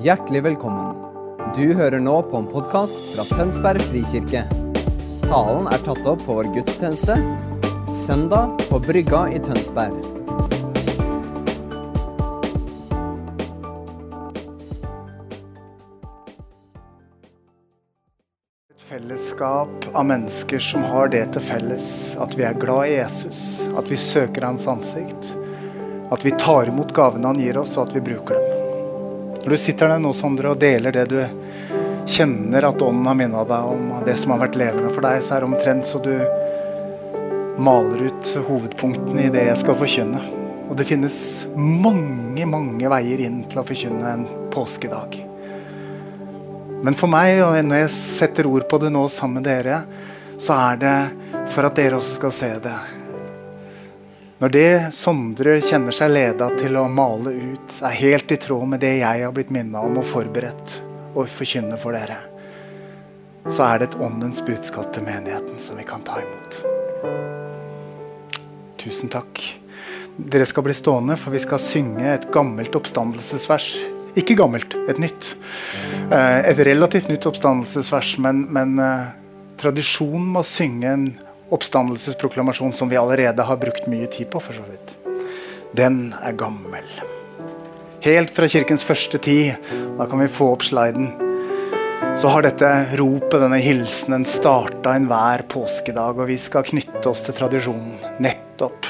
Hjertelig velkommen. Du hører nå på en podkast fra Tønsberg frikirke. Talen er tatt opp på vår gudstjeneste søndag på Brygga i Tønsberg. Et fellesskap av mennesker som har det til felles at vi er glad i Jesus, at vi søker hans ansikt, at vi tar imot gavene han gir oss, og at vi bruker dem. Når du sitter der nå, Sondre, og deler det du kjenner at ånden har minna deg om, det som har vært levende for deg, så er det omtrent så du maler ut hovedpunktene i det jeg skal forkynne. Og det finnes mange, mange veier inn til å forkynne en påskedag. Men for meg, og når jeg setter ord på det nå sammen med dere, så er det for at dere også skal se det. Når det Sondre kjenner seg leda til å male ut, er helt i tråd med det jeg har blitt minna om og forberedt og forkynne for dere, så er det et åndens budskap til menigheten som vi kan ta imot. Tusen takk. Dere skal bli stående, for vi skal synge et gammelt oppstandelsesvers. Ikke gammelt, et nytt. Eh, Et relativt nytt oppstandelsesvers, men, men eh, tradisjonen med å synge en oppstandelsesproklamasjon som vi allerede har brukt mye tid på, for så vidt, den er gammel. Helt fra kirkens første tid, da kan vi få opp sliden, så har dette ropet, denne hilsenen, starta enhver påskedag, og vi skal knytte oss til tradisjonen nettopp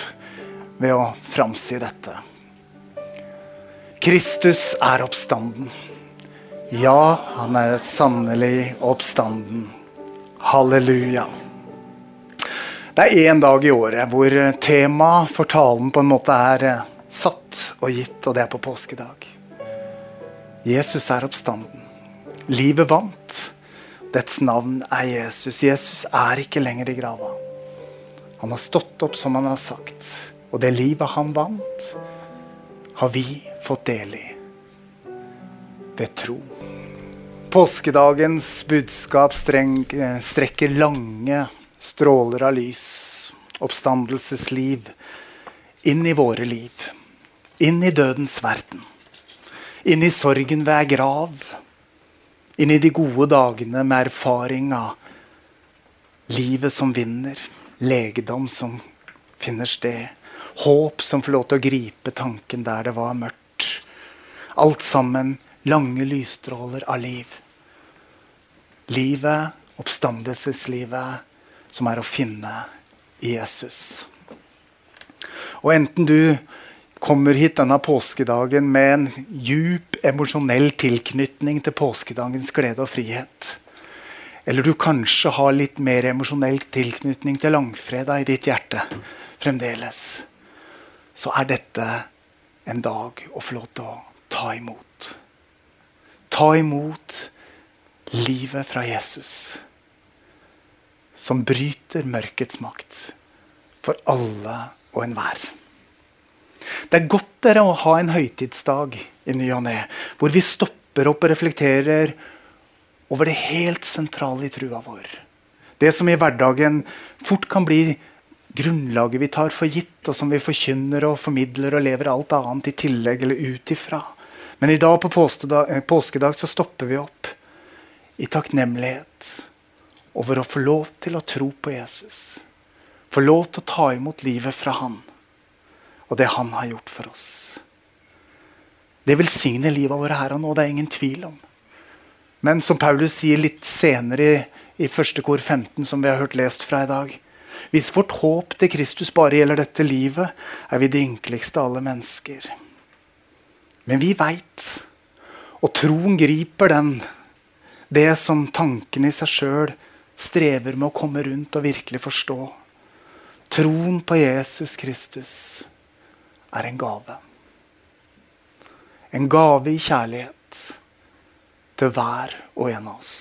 ved å framsi dette. Kristus er oppstanden. Ja, han er sannelig oppstanden. Halleluja. Det er én dag i året hvor temaet for talen på en måte er eh, satt og gitt, og det er på påskedag. Jesus er oppstanden. Livet vant. Dets navn er Jesus. Jesus er ikke lenger i grava. Han har stått opp som han har sagt. Og det livet han vant, har vi fått del i ved tro. Påskedagens budskap eh, strekker lange stråler av lys, oppstandelsesliv, inn i våre liv. Inn i dødens verden. Inn i sorgen ved ei grav. Inn i de gode dagene med erfaring av livet som vinner. Legedom som finner sted. Håp som får lov til å gripe tanken der det var mørkt. Alt sammen lange lysstråler av liv. Livet, oppstandelseslivet, som er å finne Jesus. Og enten du kommer hit denne påskedagen med en djup emosjonell tilknytning til påskedagens glede og frihet, eller du kanskje har litt mer emosjonell tilknytning til langfredag i ditt hjerte fremdeles, så er dette en dag å få lov til å ta imot. Ta imot livet fra Jesus, som bryter mørkets makt for alle og enhver. Det er godt dere å ha en høytidsdag i ny og ne, hvor vi stopper opp og reflekterer over det helt sentrale i trua vår. Det som i hverdagen fort kan bli grunnlaget vi tar for gitt, og som vi forkynner og formidler og lever alt annet i tillegg eller ut ifra. Men i dag på påskedag, påskedag så stopper vi opp i takknemlighet over å få lov til å tro på Jesus. Få lov til å ta imot livet fra Han og det Han har gjort for oss. Det velsigner livet vårt her og nå, det er ingen tvil om. Men som Paulus sier litt senere i, i første kor 15, som vi har hørt lest fra i dag Hvis vårt håp til Kristus bare gjelder dette livet, er vi de ynkeligste av alle mennesker. Men vi veit, og troen griper den, det som tanken i seg sjøl strever med å komme rundt og virkelig forstå. Troen på Jesus Kristus er en gave. En gave i kjærlighet til hver og en av oss.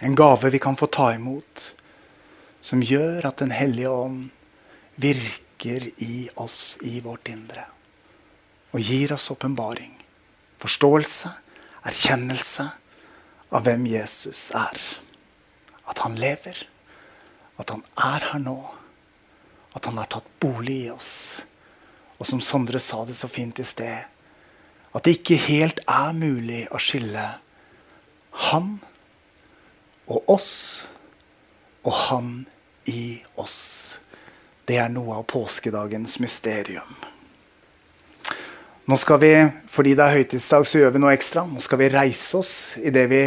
En gave vi kan få ta imot, som gjør at Den hellige ånd virker i oss i vårt indre. Og gir oss åpenbaring, forståelse, erkjennelse av hvem Jesus er. At han lever, at han er her nå, at han har tatt bolig i oss. Og som Sondre sa det så fint i sted, At det ikke helt er mulig å skille han og oss og han i oss. Det er noe av påskedagens mysterium. Nå skal vi, Fordi det er høytidsdag, så gjør vi noe ekstra. Nå skal vi reise oss idet vi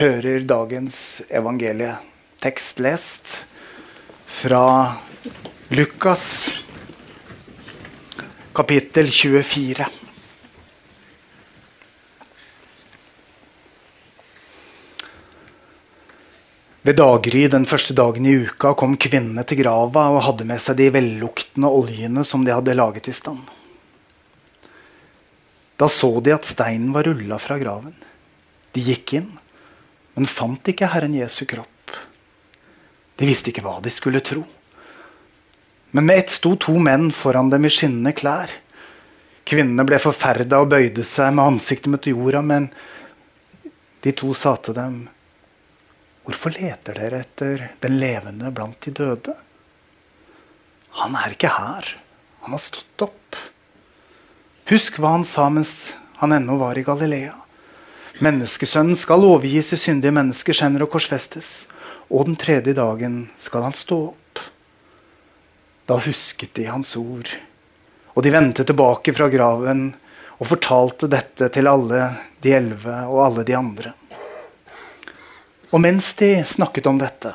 hører dagens evangelietekst lest fra Lukas kapittel 24. Ved daggry den første dagen i uka kom kvinnene til grava og hadde med seg de velluktende oljene som de hadde laget i stand. Da så de at steinen var rulla fra graven. De gikk inn, men fant ikke Herren Jesu kropp. De visste ikke hva de skulle tro. Men med ett sto to menn foran dem i skinnende klær. Kvinnene ble forferda og bøyde seg med ansiktet mot jorda, men de to sa til dem Hvorfor leter dere etter den levende blant de døde? Han er ikke her. Han har stått opp. Husk hva han sa mens han ennå var i Galilea. Menneskesønnen skal overgis i syndige menneskers hender og korsfestes. Og den tredje dagen skal han stå opp. Da husket de hans ord. Og de vendte tilbake fra graven og fortalte dette til alle de elleve og alle de andre. Og mens de snakket om dette,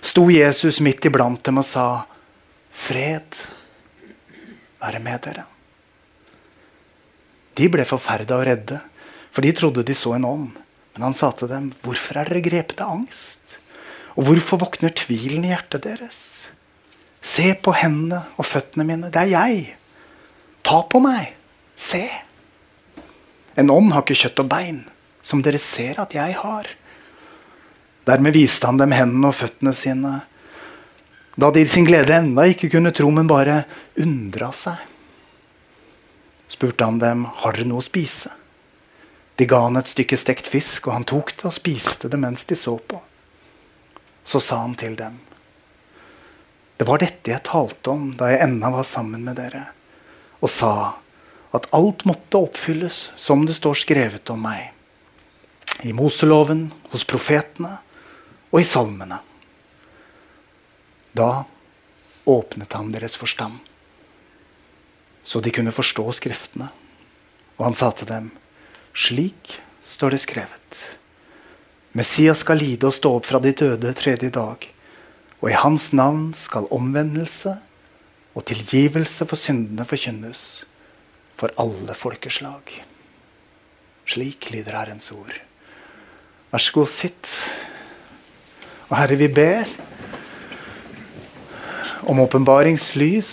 sto Jesus midt iblant dem og sa, 'Fred være med dere'. De ble forferda og redde, for de trodde de så en ånd. Men han sa til dem, 'Hvorfor er dere grepet av angst?' Og hvorfor våkner tvilen i hjertet deres? Se på hendene og føttene mine. Det er jeg. Ta på meg. Se. En ånd har ikke kjøtt og bein, som dere ser at jeg har. Dermed viste han dem hendene og føttene sine. Da de i sin glede enda ikke kunne tro, men bare undra seg, spurte han dem har dere noe å spise. De ga han et stykke stekt fisk, og han tok det og spiste det mens de så på. Så sa han til dem, det var dette jeg talte om da jeg ennå var sammen med dere, og sa at alt måtte oppfylles som det står skrevet om meg. I Moseloven, hos profetene og i salmene. Da åpnet han deres forstand, så de kunne forstå Skriftene. Og han sa til dem, slik står det skrevet. Messias skal lide og stå opp fra de døde tredje dag. Og i hans navn skal omvendelse og tilgivelse for syndene forkynnes for alle folkeslag. Slik lyder Herrens ord. Vær så god, sitt. Og Herre, vi ber om åpenbaringslys,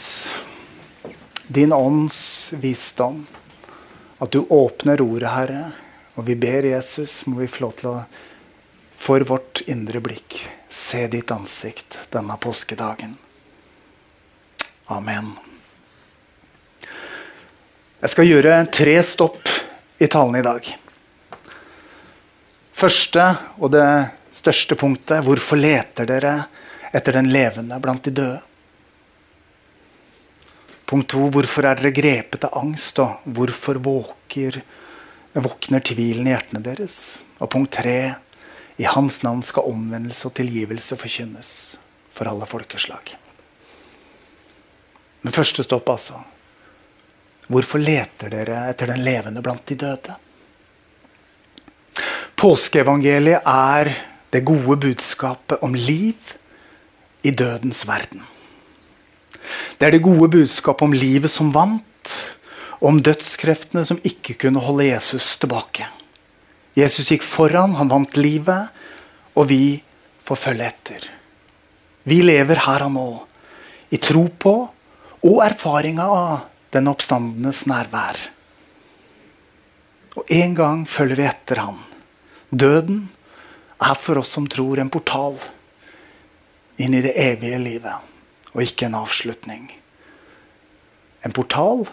din ånds visdom. At du åpner ordet, Herre. Og vi ber Jesus, må vi få lov til å for vårt indre blikk se ditt ansikt denne påskedagen. Amen. Jeg skal gjøre tre stopp i talen i dag. Første og det største punktet. Hvorfor leter dere etter den levende blant de døde? Punkt to. Hvorfor er dere grepet av angst? Og hvorfor våker, våkner tvilen i hjertene deres? Og punkt tre. I hans navn skal omvendelse og tilgivelse forkynnes for alle folkeslag. Men første stopp, altså. Hvorfor leter dere etter den levende blant de døde? Påskeevangeliet er det gode budskapet om liv i dødens verden. Det er det gode budskapet om livet som vant, og om dødskreftene som ikke kunne holde Jesus tilbake. Jesus gikk foran, han vant livet, og vi får følge etter. Vi lever her og nå i tro på og erfaringa av den oppstandenes nærvær. Og en gang følger vi etter han. Døden er for oss som tror, en portal inn i det evige livet, og ikke en avslutning. En portal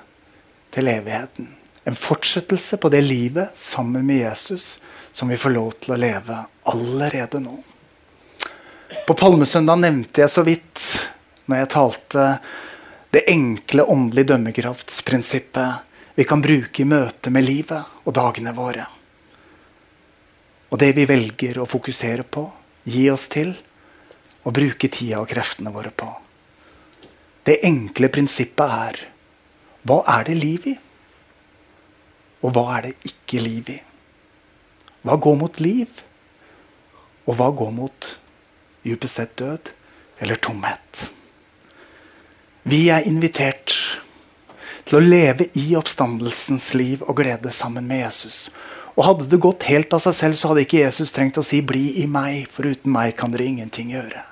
til evigheten. En fortsettelse på det livet sammen med Jesus som vi får lov til å leve allerede nå. På Palmesøndag nevnte jeg så vidt, når jeg talte, det enkle åndelige dømmekraftsprinsippet vi kan bruke i møte med livet og dagene våre. Og det vi velger å fokusere på, gi oss til og bruke tida og kreftene våre på. Det enkle prinsippet er hva er det liv i? Og hva er det ikke liv i? Hva går mot liv? Og hva går mot dypest sett død eller tomhet? Vi er invitert til å leve i oppstandelsens liv og glede sammen med Jesus. Og Hadde det gått helt av seg selv, så hadde ikke Jesus trengt å si 'bli i meg', for uten meg kan dere ingenting gjøre.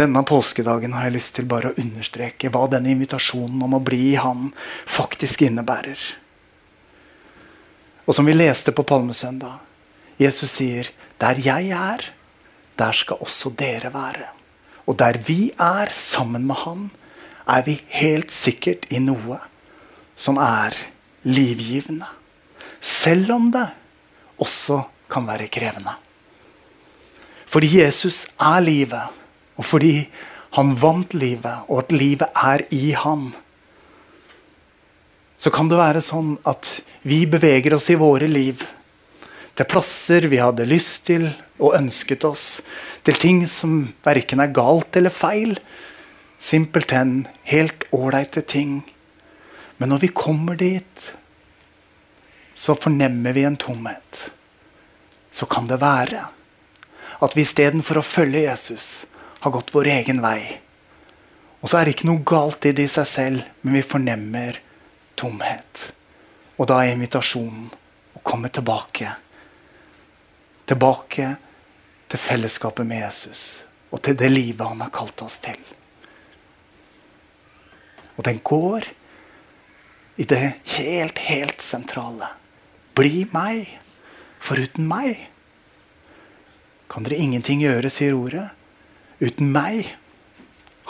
Denne påskedagen har jeg lyst til bare å understreke hva denne invitasjonen om å bli Han faktisk innebærer. Og som vi leste på Palmesøndag, Jesus sier 'der jeg er, der skal også dere være'. Og der vi er sammen med Han, er vi helt sikkert i noe som er livgivende. Selv om det også kan være krevende. Fordi Jesus er livet, og fordi han vant livet, og at livet er i han, så kan det være sånn at vi beveger oss i våre liv til plasser vi hadde lyst til og ønsket oss, til ting som verken er galt eller feil, Simpelthen helt ålreite ting. Men når vi kommer dit, så fornemmer vi en tomhet. Så kan det være at vi istedenfor å følge Jesus, har gått vår egen vei. Og så er det ikke noe galt i det i seg selv, men vi fornemmer tomhet. Og da er invitasjonen å komme tilbake. Tilbake til fellesskapet med Jesus og til det livet han har kalt oss til. Og den går i det helt, helt sentrale. Bli meg. For uten meg kan dere ingenting gjøre, sier ordet. Uten meg,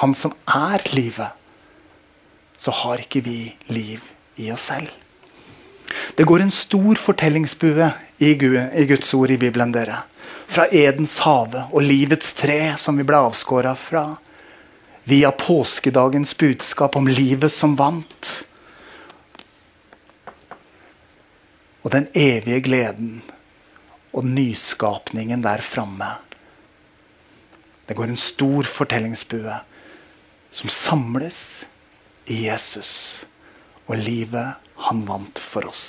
han som er livet, så har ikke vi liv i oss selv. Det går en stor fortellingsbue i, Guds ord i Bibelen. dere. Fra Edens hage og livets tre, som vi ble avskåra fra via påskedagens budskap om livet som vant. Og den evige gleden og nyskapningen der framme. Det går en stor fortellingsbue som samles i Jesus og livet han vant for oss.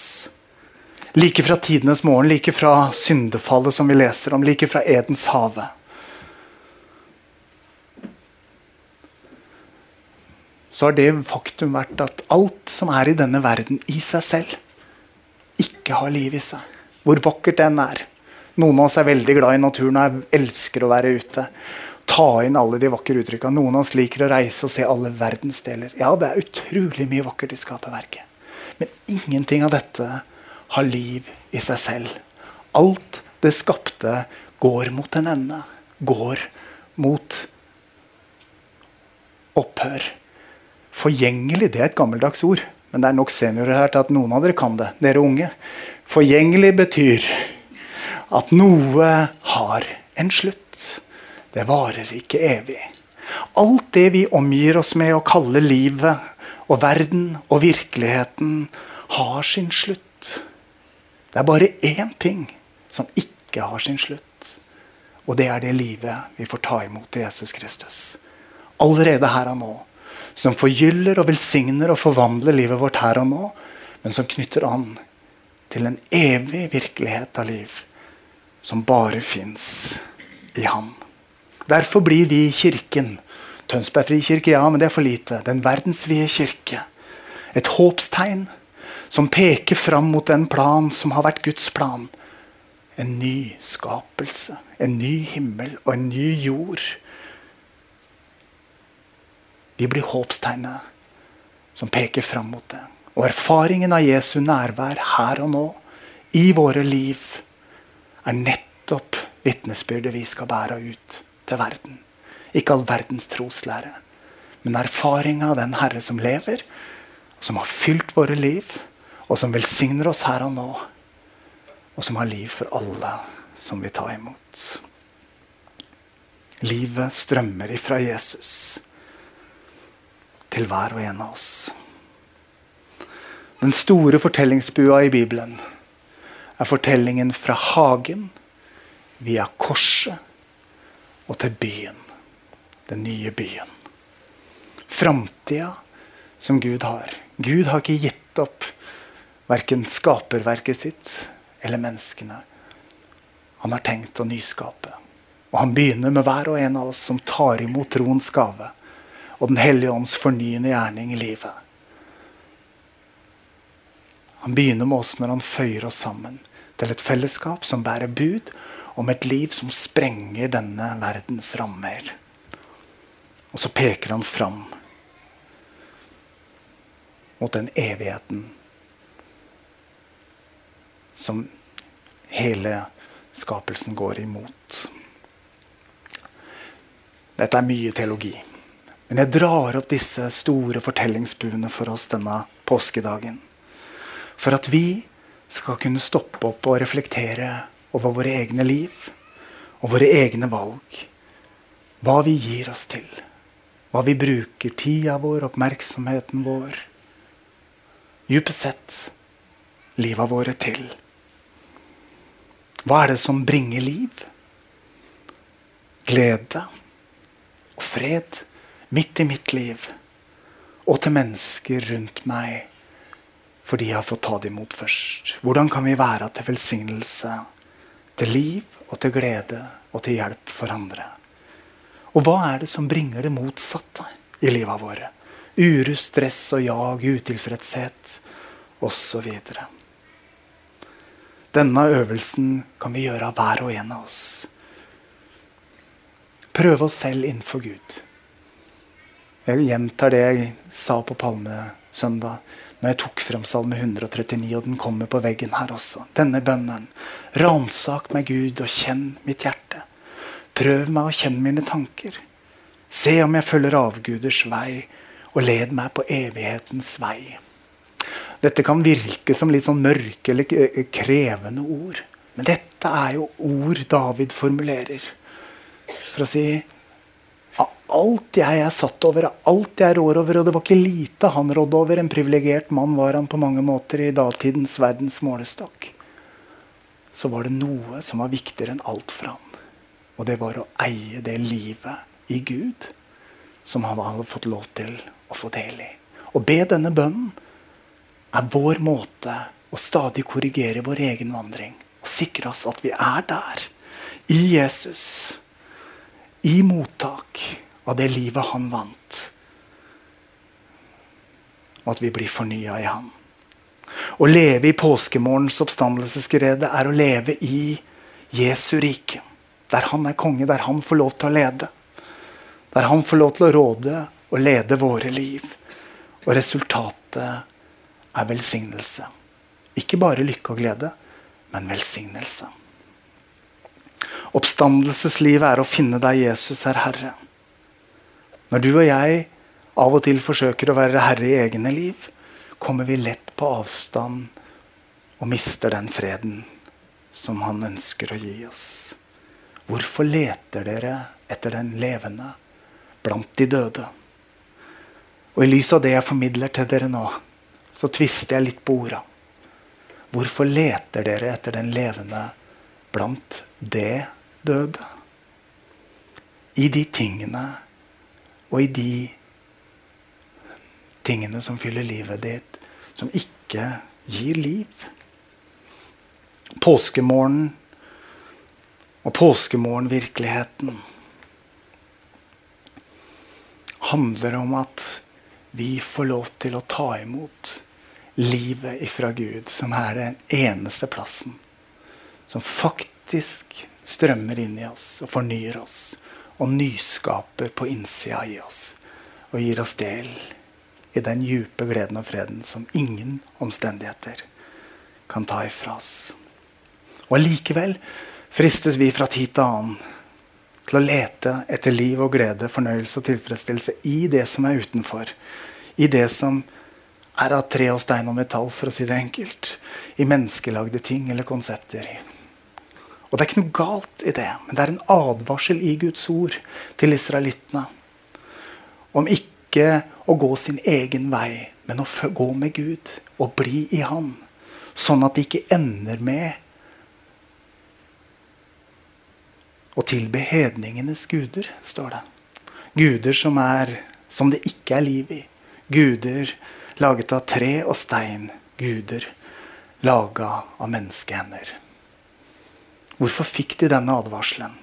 Like fra tidenes morgen, like fra syndefallet som vi leser om, like fra Edens hage. så har det faktum vært at alt som er i denne verden i seg selv, ikke har liv i seg. Hvor vakkert den er. Noen av oss er veldig glad i naturen og elsker å være ute. Ta inn alle de vakre uttrykkene. Noen av oss liker å reise og se alle verdensdeler. Ja, det er utrolig mye vakkert i skaperverket. Men ingenting av dette har liv i seg selv. Alt det skapte, går mot en ende. Går mot opphør. Forgjengelig det er et gammeldags ord. Men det er nok seniorer her til at noen av dere kan det. Dere unge. Forgjengelig betyr at noe har en slutt. Det varer ikke evig. Alt det vi omgir oss med og kaller livet og verden og virkeligheten, har sin slutt. Det er bare én ting som ikke har sin slutt. Og det er det livet vi får ta imot i Jesus Kristus. Allerede her og nå som forgyller og velsigner og forvandler livet vårt her og nå, men som knytter an til en evig virkelighet av liv som bare fins i Han. Derfor blir vi Kirken. Tønsberg frikirke, ja, men det er for lite. Den verdensvide kirke. Et håpstegn som peker fram mot den plan som har vært Guds plan. En ny skapelse, en ny himmel og en ny jord vi blir håpstegnet som peker fram mot det. Og erfaringen av Jesu nærvær her og nå, i våre liv, er nettopp vitnesbyrdet vi skal bære ut til verden. Ikke all verdens troslære, men erfaringa av den Herre som lever, som har fylt våre liv, og som velsigner oss her og nå, og som har liv for alle som vil ta imot. Livet strømmer ifra Jesus til hver og en av oss. Den store fortellingsbua i Bibelen er fortellingen fra hagen via korset og til byen. Den nye byen. Framtida som Gud har. Gud har ikke gitt opp verken skaperverket sitt eller menneskene. Han har tenkt å nyskape. Og han begynner med hver og en av oss som tar imot troens gave og Den hellige ånds fornyende gjerning i livet. Han begynner med oss når han føyer oss sammen til et fellesskap som bærer bud om et liv som sprenger denne verdens rammer. Og så peker han fram mot den evigheten som hele skapelsen går imot. Dette er mye teologi. Men jeg drar opp disse store fortellingsbuene for oss denne påskedagen. For at vi skal kunne stoppe opp og reflektere over våre egne liv og våre egne valg. Hva vi gir oss til. Hva vi bruker tida vår, oppmerksomheten vår, dypest sett liva våre til. Hva er det som bringer liv? Glede og fred midt i mitt liv. Og til mennesker rundt meg fordi jeg har fått ta det imot først. Hvordan kan vi være til velsignelse, til liv og til glede og til hjelp for andre? Og hva er det som bringer det motsatte i livet våre? Uro, stress og jag, utilfredshet osv. Denne øvelsen kan vi gjøre av hver og en av oss. Prøve oss selv innenfor Gud. Jeg gjentar det jeg sa på Palmesøndag når jeg tok frem Salme 139, og den kommer på veggen her også. Denne bønnen. Ransak meg, Gud, og kjenn mitt hjerte. Prøv meg og kjenn mine tanker. Se om jeg følger avguders vei, og led meg på evighetens vei. Dette kan virke som litt sånn mørke eller krevende ord. Men dette er jo ord David formulerer. For å si alt jeg er satt over, av alt jeg rår over. Og det var ikke lite han rådde over. En privilegert mann var han på mange måter i datidens verdens målestokk. Så var det noe som var viktigere enn alt for ham. Og det var å eie det livet i Gud som han hadde fått lov til å få del i. Å be denne bønnen er vår måte å stadig korrigere vår egen vandring. Og sikre oss at vi er der. I Jesus. I mottak av det livet han vant. Og at vi blir fornya i ham. Å leve i påskemorgens oppstandelsesglede er å leve i Jesu rike. Der han er konge, der han får lov til å lede. Der han får lov til å råde og lede våre liv. Og resultatet er velsignelse. Ikke bare lykke og glede, men velsignelse. Oppstandelseslivet er å finne deg Jesus er Herre. Når du og jeg av og til forsøker å være herre i egne liv, kommer vi lett på avstand og mister den freden som han ønsker å gi oss. Hvorfor leter dere etter den levende blant de døde? Og i lys av det jeg formidler til dere nå, så tvister jeg litt på orda. Hvorfor leter dere etter den levende blant det døde? I de tingene og i de tingene som fyller livet ditt, som ikke gir liv. Påskemorgen og påskemorgenvirkeligheten handler om at vi får lov til å ta imot livet ifra Gud, som er den eneste plassen som faktisk strømmer inn i oss og fornyer oss og nyskaper på innsida i oss. Og gir oss del i den djupe gleden og freden som ingen omstendigheter kan ta ifra oss. Og allikevel fristes vi fra tid til annen til å lete etter liv og glede, fornøyelse og tilfredsstillelse i det som er utenfor. I det som er av tre og stein og metall, for å si det enkelt. I menneskelagde ting eller konsepter. Og det er ikke noe galt i det, men det er en advarsel i Guds ord til israelittene om ikke å gå sin egen vei, men å gå med Gud og bli i Han. Sånn at de ikke ender med å tilbe hedningenes guder, står det. Guder som, er, som det ikke er liv i. Guder laget av tre og stein. Guder laga av menneskehender. Hvorfor fikk de denne advarselen?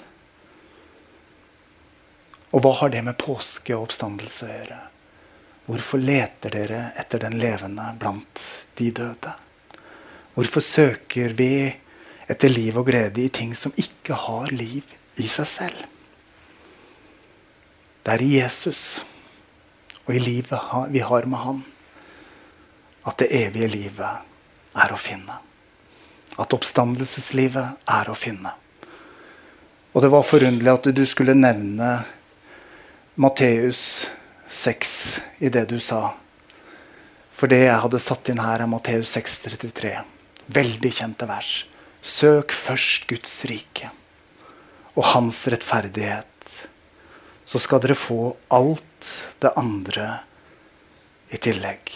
Og hva har det med påske og oppstandelse å gjøre? Hvorfor leter dere etter den levende blant de døde? Hvorfor søker vi etter liv og glede i ting som ikke har liv i seg selv? Det er i Jesus og i livet vi har med Han, at det evige livet er å finne at oppstandelseslivet er å finne. Og det var forunderlig at du skulle nevne Matteus 6 i det du sa. For det jeg hadde satt inn her, er Matteus 6,33. Veldig kjente vers. Søk først Guds rike og hans rettferdighet. Så skal dere få alt det andre i tillegg.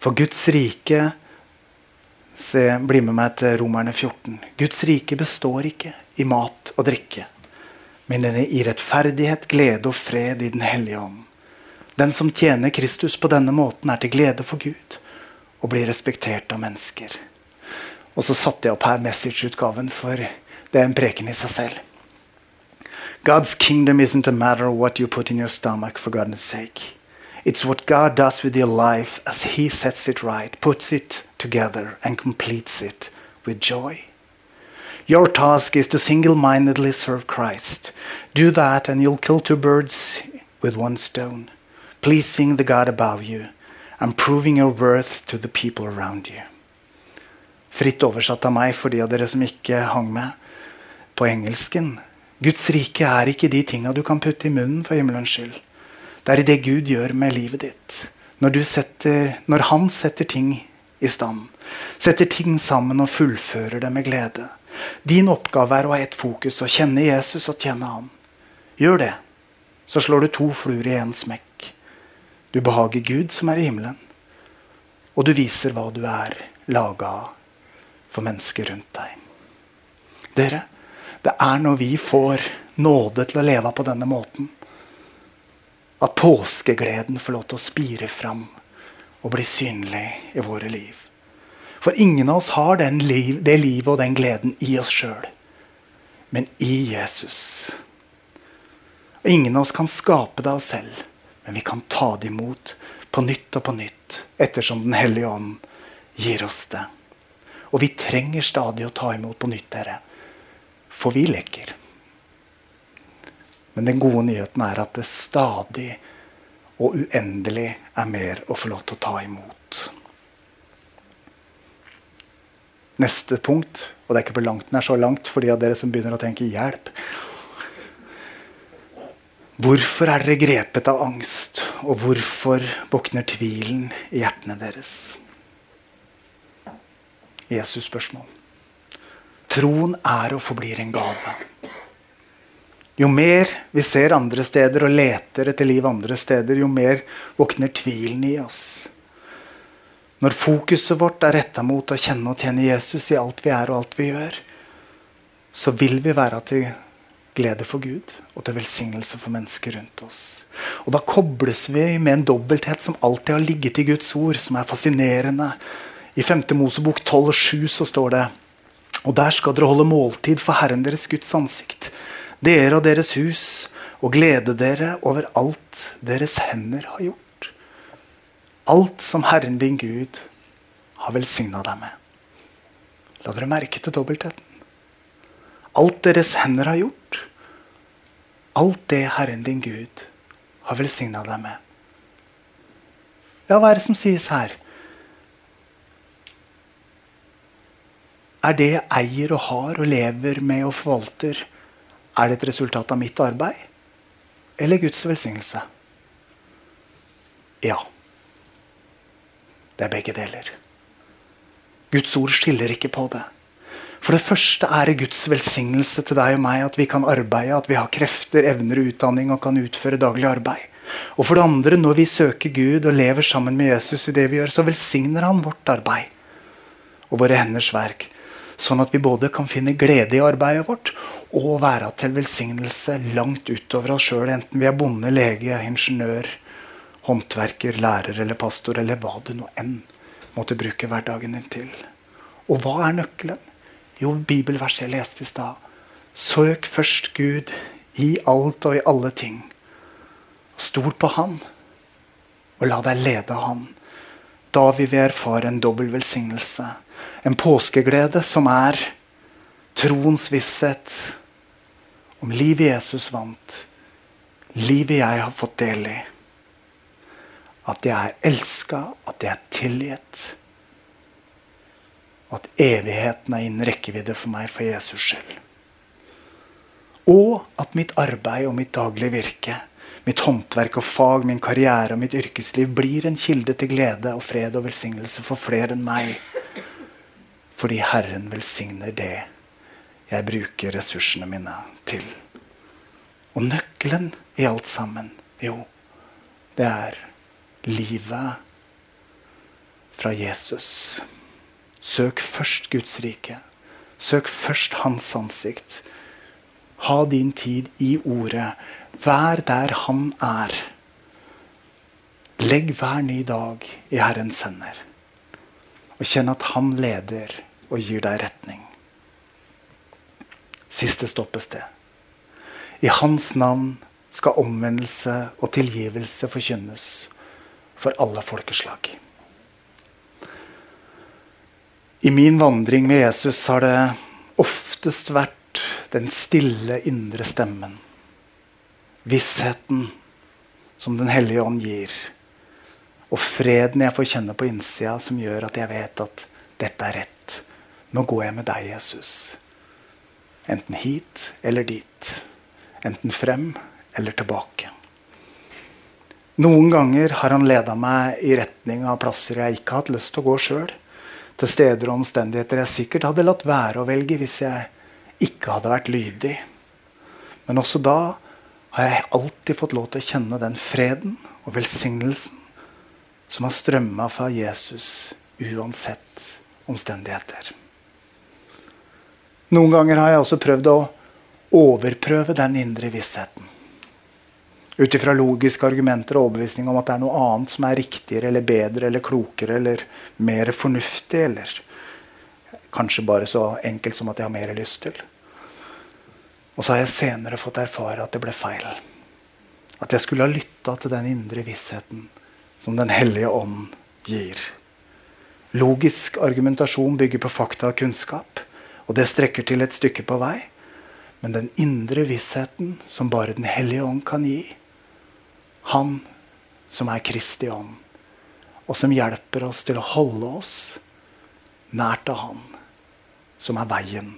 For Guds rike Se, bli med meg til Romerne 14. Guds rike består ikke i mat og drikke, men i rettferdighet, glede og fred i Den hellige ånd. Den som tjener Kristus på denne måten, er til glede for Gud og blir respektert av mennesker. Og så satte jeg opp her message-utgaven, for det er en preken i seg selv. God's kingdom isn't a matter of what you put in your stomach, for God's sake. It's what God does with your life as He sets it right, puts it together, and completes it with joy. Your task is to single mindedly serve Christ. Do that, and you'll kill two birds with one stone, pleasing the God above you and proving your worth to the people around you. Fritt oversatt av meg for de av dere som ikke hang med på engelsken. Guds rike er ikke de tinga du kan putte i munnen for himmelens skyld. Det er det Gud gjør med livet ditt. Når, setter, når Han setter ting i stand, setter ting sammen og fullfører det med glede. Din oppgave er å ha ett fokus, å kjenne Jesus og tjene Han. Gjør det, så slår du to fluer i én smekk. Du behager Gud som er i himmelen, og du viser hva du er laga av for mennesker rundt deg. Dere, det er når vi får nåde til å leve på denne måten, at påskegleden får lov til å spire fram og bli synlig i våre liv. For ingen av oss har liv, det livet og den gleden i oss sjøl, men i Jesus. Og ingen av oss kan skape det av oss selv, men vi kan ta det imot på nytt og på nytt ettersom Den hellige ånd gir oss det. Og vi trenger stadig å ta imot på nytt, dere. For vi leker. Men den gode nyheten er at det stadig og uendelig er mer å få lov til å ta imot. Neste punkt, og det er ikke på langt nær så langt for de av dere som begynner å tenke 'hjelp'. Hvorfor er dere grepet av angst, og hvorfor våkner tvilen i hjertene deres? Jesus' spørsmål. Troen er og forblir en gave. Jo mer vi ser andre steder og leter etter liv andre steder, jo mer våkner tvilen i oss. Når fokuset vårt er retta mot å kjenne og tjene Jesus i alt vi er og alt vi gjør, så vil vi være til glede for Gud og til velsignelse for mennesker rundt oss. Og Da kobles vi med en dobbelthet som alltid har ligget i Guds ord, som er fascinerende. I 5. Mosebok 12 og 7 så står det Og der skal dere holde måltid for Herren deres Guds ansikt dere og deres hus, og glede dere over alt deres hender har gjort. Alt som Herren din Gud har velsigna deg med. La dere merke til dobbeltheten. Alt deres hender har gjort. Alt det Herren din Gud har velsigna deg med. Ja, hva er det som sies her? Er det jeg eier og har og lever med og forvalter, er det et resultat av mitt arbeid eller Guds velsignelse? Ja. Det er begge deler. Guds ord skiller ikke på det. For det første er det Guds velsignelse til deg og meg at vi kan arbeide, at vi har krefter, evner og utdanning og kan utføre daglig arbeid. Og for det andre, når vi søker Gud og lever sammen med Jesus i det vi gjør, så velsigner han vårt arbeid og våre henders verk. Sånn at vi både kan finne glede i arbeidet vårt og være til velsignelse langt utover oss sjøl, enten vi er bonde, lege, ingeniør, håndverker, lærer eller pastor, eller hva du nå enn måtte bruke hverdagen din til. Og hva er nøkkelen? Jo, bibelverset jeg leste i stad. Søk først Gud i alt og i alle ting. Stol på Han, og la deg lede av Han. Da vil vi erfare en dobbel velsignelse. En påskeglede som er troens visshet om livet Jesus vant. Livet jeg har fått del i. At jeg er elska, at jeg er tilgitt. Og at evigheten er innen rekkevidde for meg for Jesus skyld. Og at mitt arbeid og mitt daglige virke, mitt håndverk og fag, min karriere og mitt yrkesliv blir en kilde til glede og fred og velsignelse for flere enn meg. Fordi Herren velsigner det jeg bruker ressursene mine til. Og nøkkelen i alt sammen, jo, det er livet fra Jesus. Søk først Guds rike. Søk først Hans ansikt. Ha din tid i Ordet. Vær der Han er. Legg hver ny dag i Herrens hender. Og kjenn at Han leder og gir deg retning. Siste stoppested. I Hans navn skal omvendelse og tilgivelse forkynnes for alle folkeslag. I min vandring med Jesus har det oftest vært den stille indre stemmen. Vissheten som Den hellige ånd gir. Og freden jeg får kjenne på innsida, som gjør at jeg vet at dette er rett. Nå går jeg med deg, Jesus. Enten hit eller dit. Enten frem eller tilbake. Noen ganger har han leda meg i retning av plasser jeg ikke har hatt lyst til å gå sjøl. Til steder og omstendigheter jeg sikkert hadde latt være å velge hvis jeg ikke hadde vært lydig. Men også da har jeg alltid fått lov til å kjenne den freden og velsignelsen som har strømma fra Jesus uansett omstendigheter. Noen ganger har jeg også prøvd å overprøve den indre vissheten. Ut ifra logiske argumenter og overbevisning om at det er noe annet som er riktigere eller bedre eller klokere eller mer fornuftig. Eller kanskje bare så enkelt som at jeg har mer lyst til. Og så har jeg senere fått erfare at det ble feil. At jeg skulle ha lytta til den indre vissheten som Den hellige ånd gir. Logisk argumentasjon bygger på fakta og kunnskap. Og det strekker til et stykke på vei. Men den indre vissheten som bare Den hellige ånd kan gi, han som er Kristi ånd, og som hjelper oss til å holde oss nært av Han, som er veien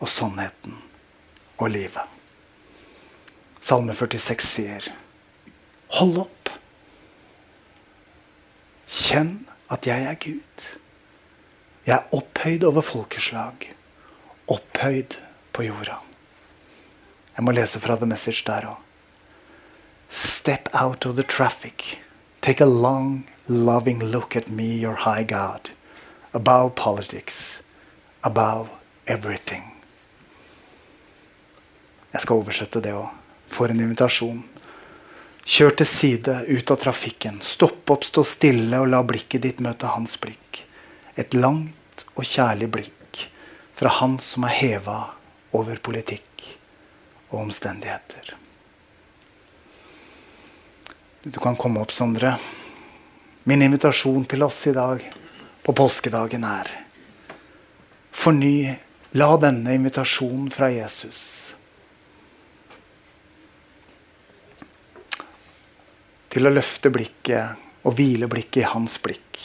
og sannheten og livet. Salme 46 sier, 'Hold opp. Kjenn at jeg er Gud. Jeg er opphøyd over folkeslag, opphøyd på jorda.' Jeg må lese fra The Message der òg. Step out of the traffic. Take a long, loving look at me, your high God, above politics, above everything. Jeg skal oversette det òg. For en invitasjon. Kjør til side, ut av trafikken. Stopp opp, stå stille og la blikket ditt møte hans blikk. Et langt og kjærlig blikk fra han som er heva over politikk og omstendigheter. Du kan komme opp, Sondre. Min invitasjon til oss i dag på påskedagen er Forny. La denne invitasjonen fra Jesus til å løfte blikket og hvile blikket i hans blikk.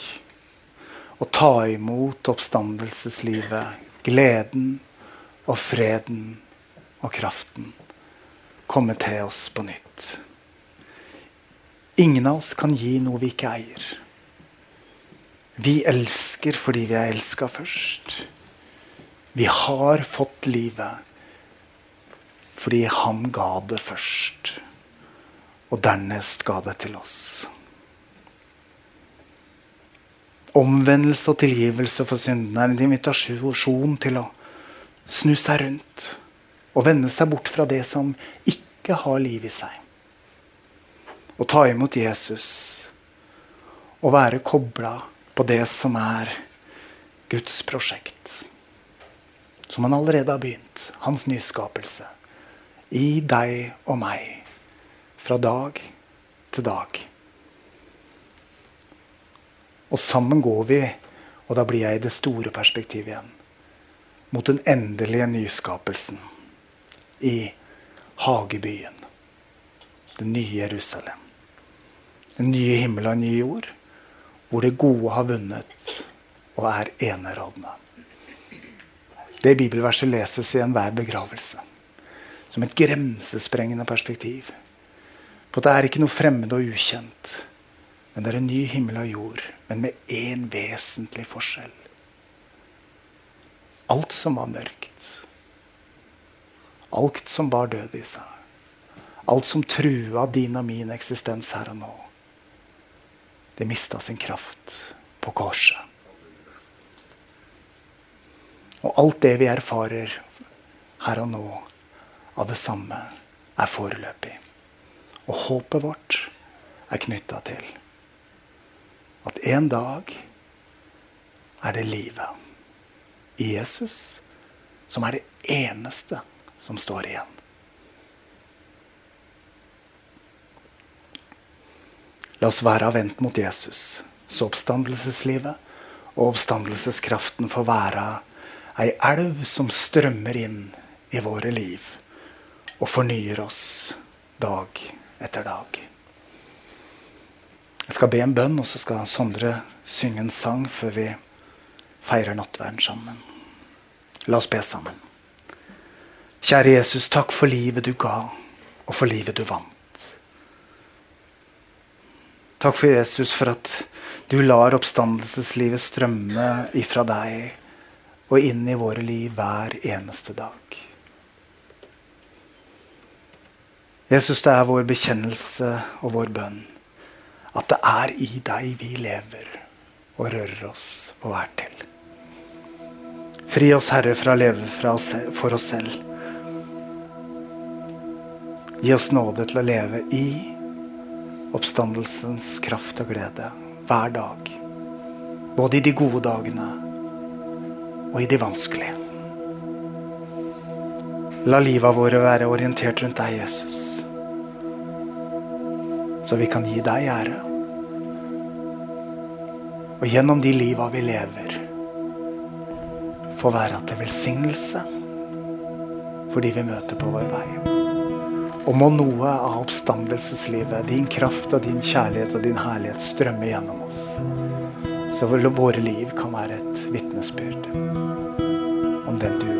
Og ta imot oppstandelseslivet, gleden og freden og kraften komme til oss på nytt. Ingen av oss kan gi noe vi ikke eier. Vi elsker fordi vi er elska først. Vi har fått livet fordi han ga det først. Og dernest ga det til oss. Omvendelse og tilgivelse for syndene er en invitasjon til å snu seg rundt og vende seg bort fra det som ikke har liv i seg. Og ta imot Jesus og være kobla på det som er Guds prosjekt. Som han allerede har begynt. Hans nyskapelse. I deg og meg. Fra dag til dag. Og sammen går vi, og da blir jeg i det store perspektivet igjen, mot den endelige nyskapelsen i hagebyen. Det nye Jerusalem. Den nye himmel og en ny jord, hvor det gode har vunnet og er enerådende. Det bibelverset leses i enhver begravelse. Som et grensesprengende perspektiv. For det er ikke noe fremmed og ukjent. Men det er en ny himmel og jord, men med én vesentlig forskjell. Alt som var mørkt, alt som bar død i seg, alt som trua din og min eksistens her og nå, det mista sin kraft på korset. Og alt det vi erfarer her og nå av det samme, er foreløpig. Og håpet vårt er knytta til at en dag er det livet i Jesus som er det eneste som står igjen. La oss være avvent mot Jesus, så oppstandelseslivet og oppstandelseskraften får være ei elv som strømmer inn i våre liv og fornyer oss dag etter dag. Jeg skal be en bønn, og så skal Sondre synge en sang før vi feirer nattverden sammen. La oss be sammen. Kjære Jesus, takk for livet du ga, og for livet du vant. Takk for Jesus for at du lar oppstandelseslivet strømme ifra deg og inn i våre liv hver eneste dag. Jesus, det er vår bekjennelse og vår bønn at det er i deg vi lever og rører oss og er til. Fri oss, Herre, fra å leve oss selv, for oss selv. Gi oss nåde til å leve i oppstandelsens kraft og glede hver dag. Både i de gode dagene og i de vanskelige. La livet våre være orientert rundt deg, Jesus. Så vi kan gi deg ære. Og gjennom de liva vi lever, få være til velsignelse for de vi møter på vår vei. Og må noe av oppstandelseslivet, din kraft og din kjærlighet og din herlighet strømme gjennom oss. Så våre liv kan være et vitnesbyrd om den du er.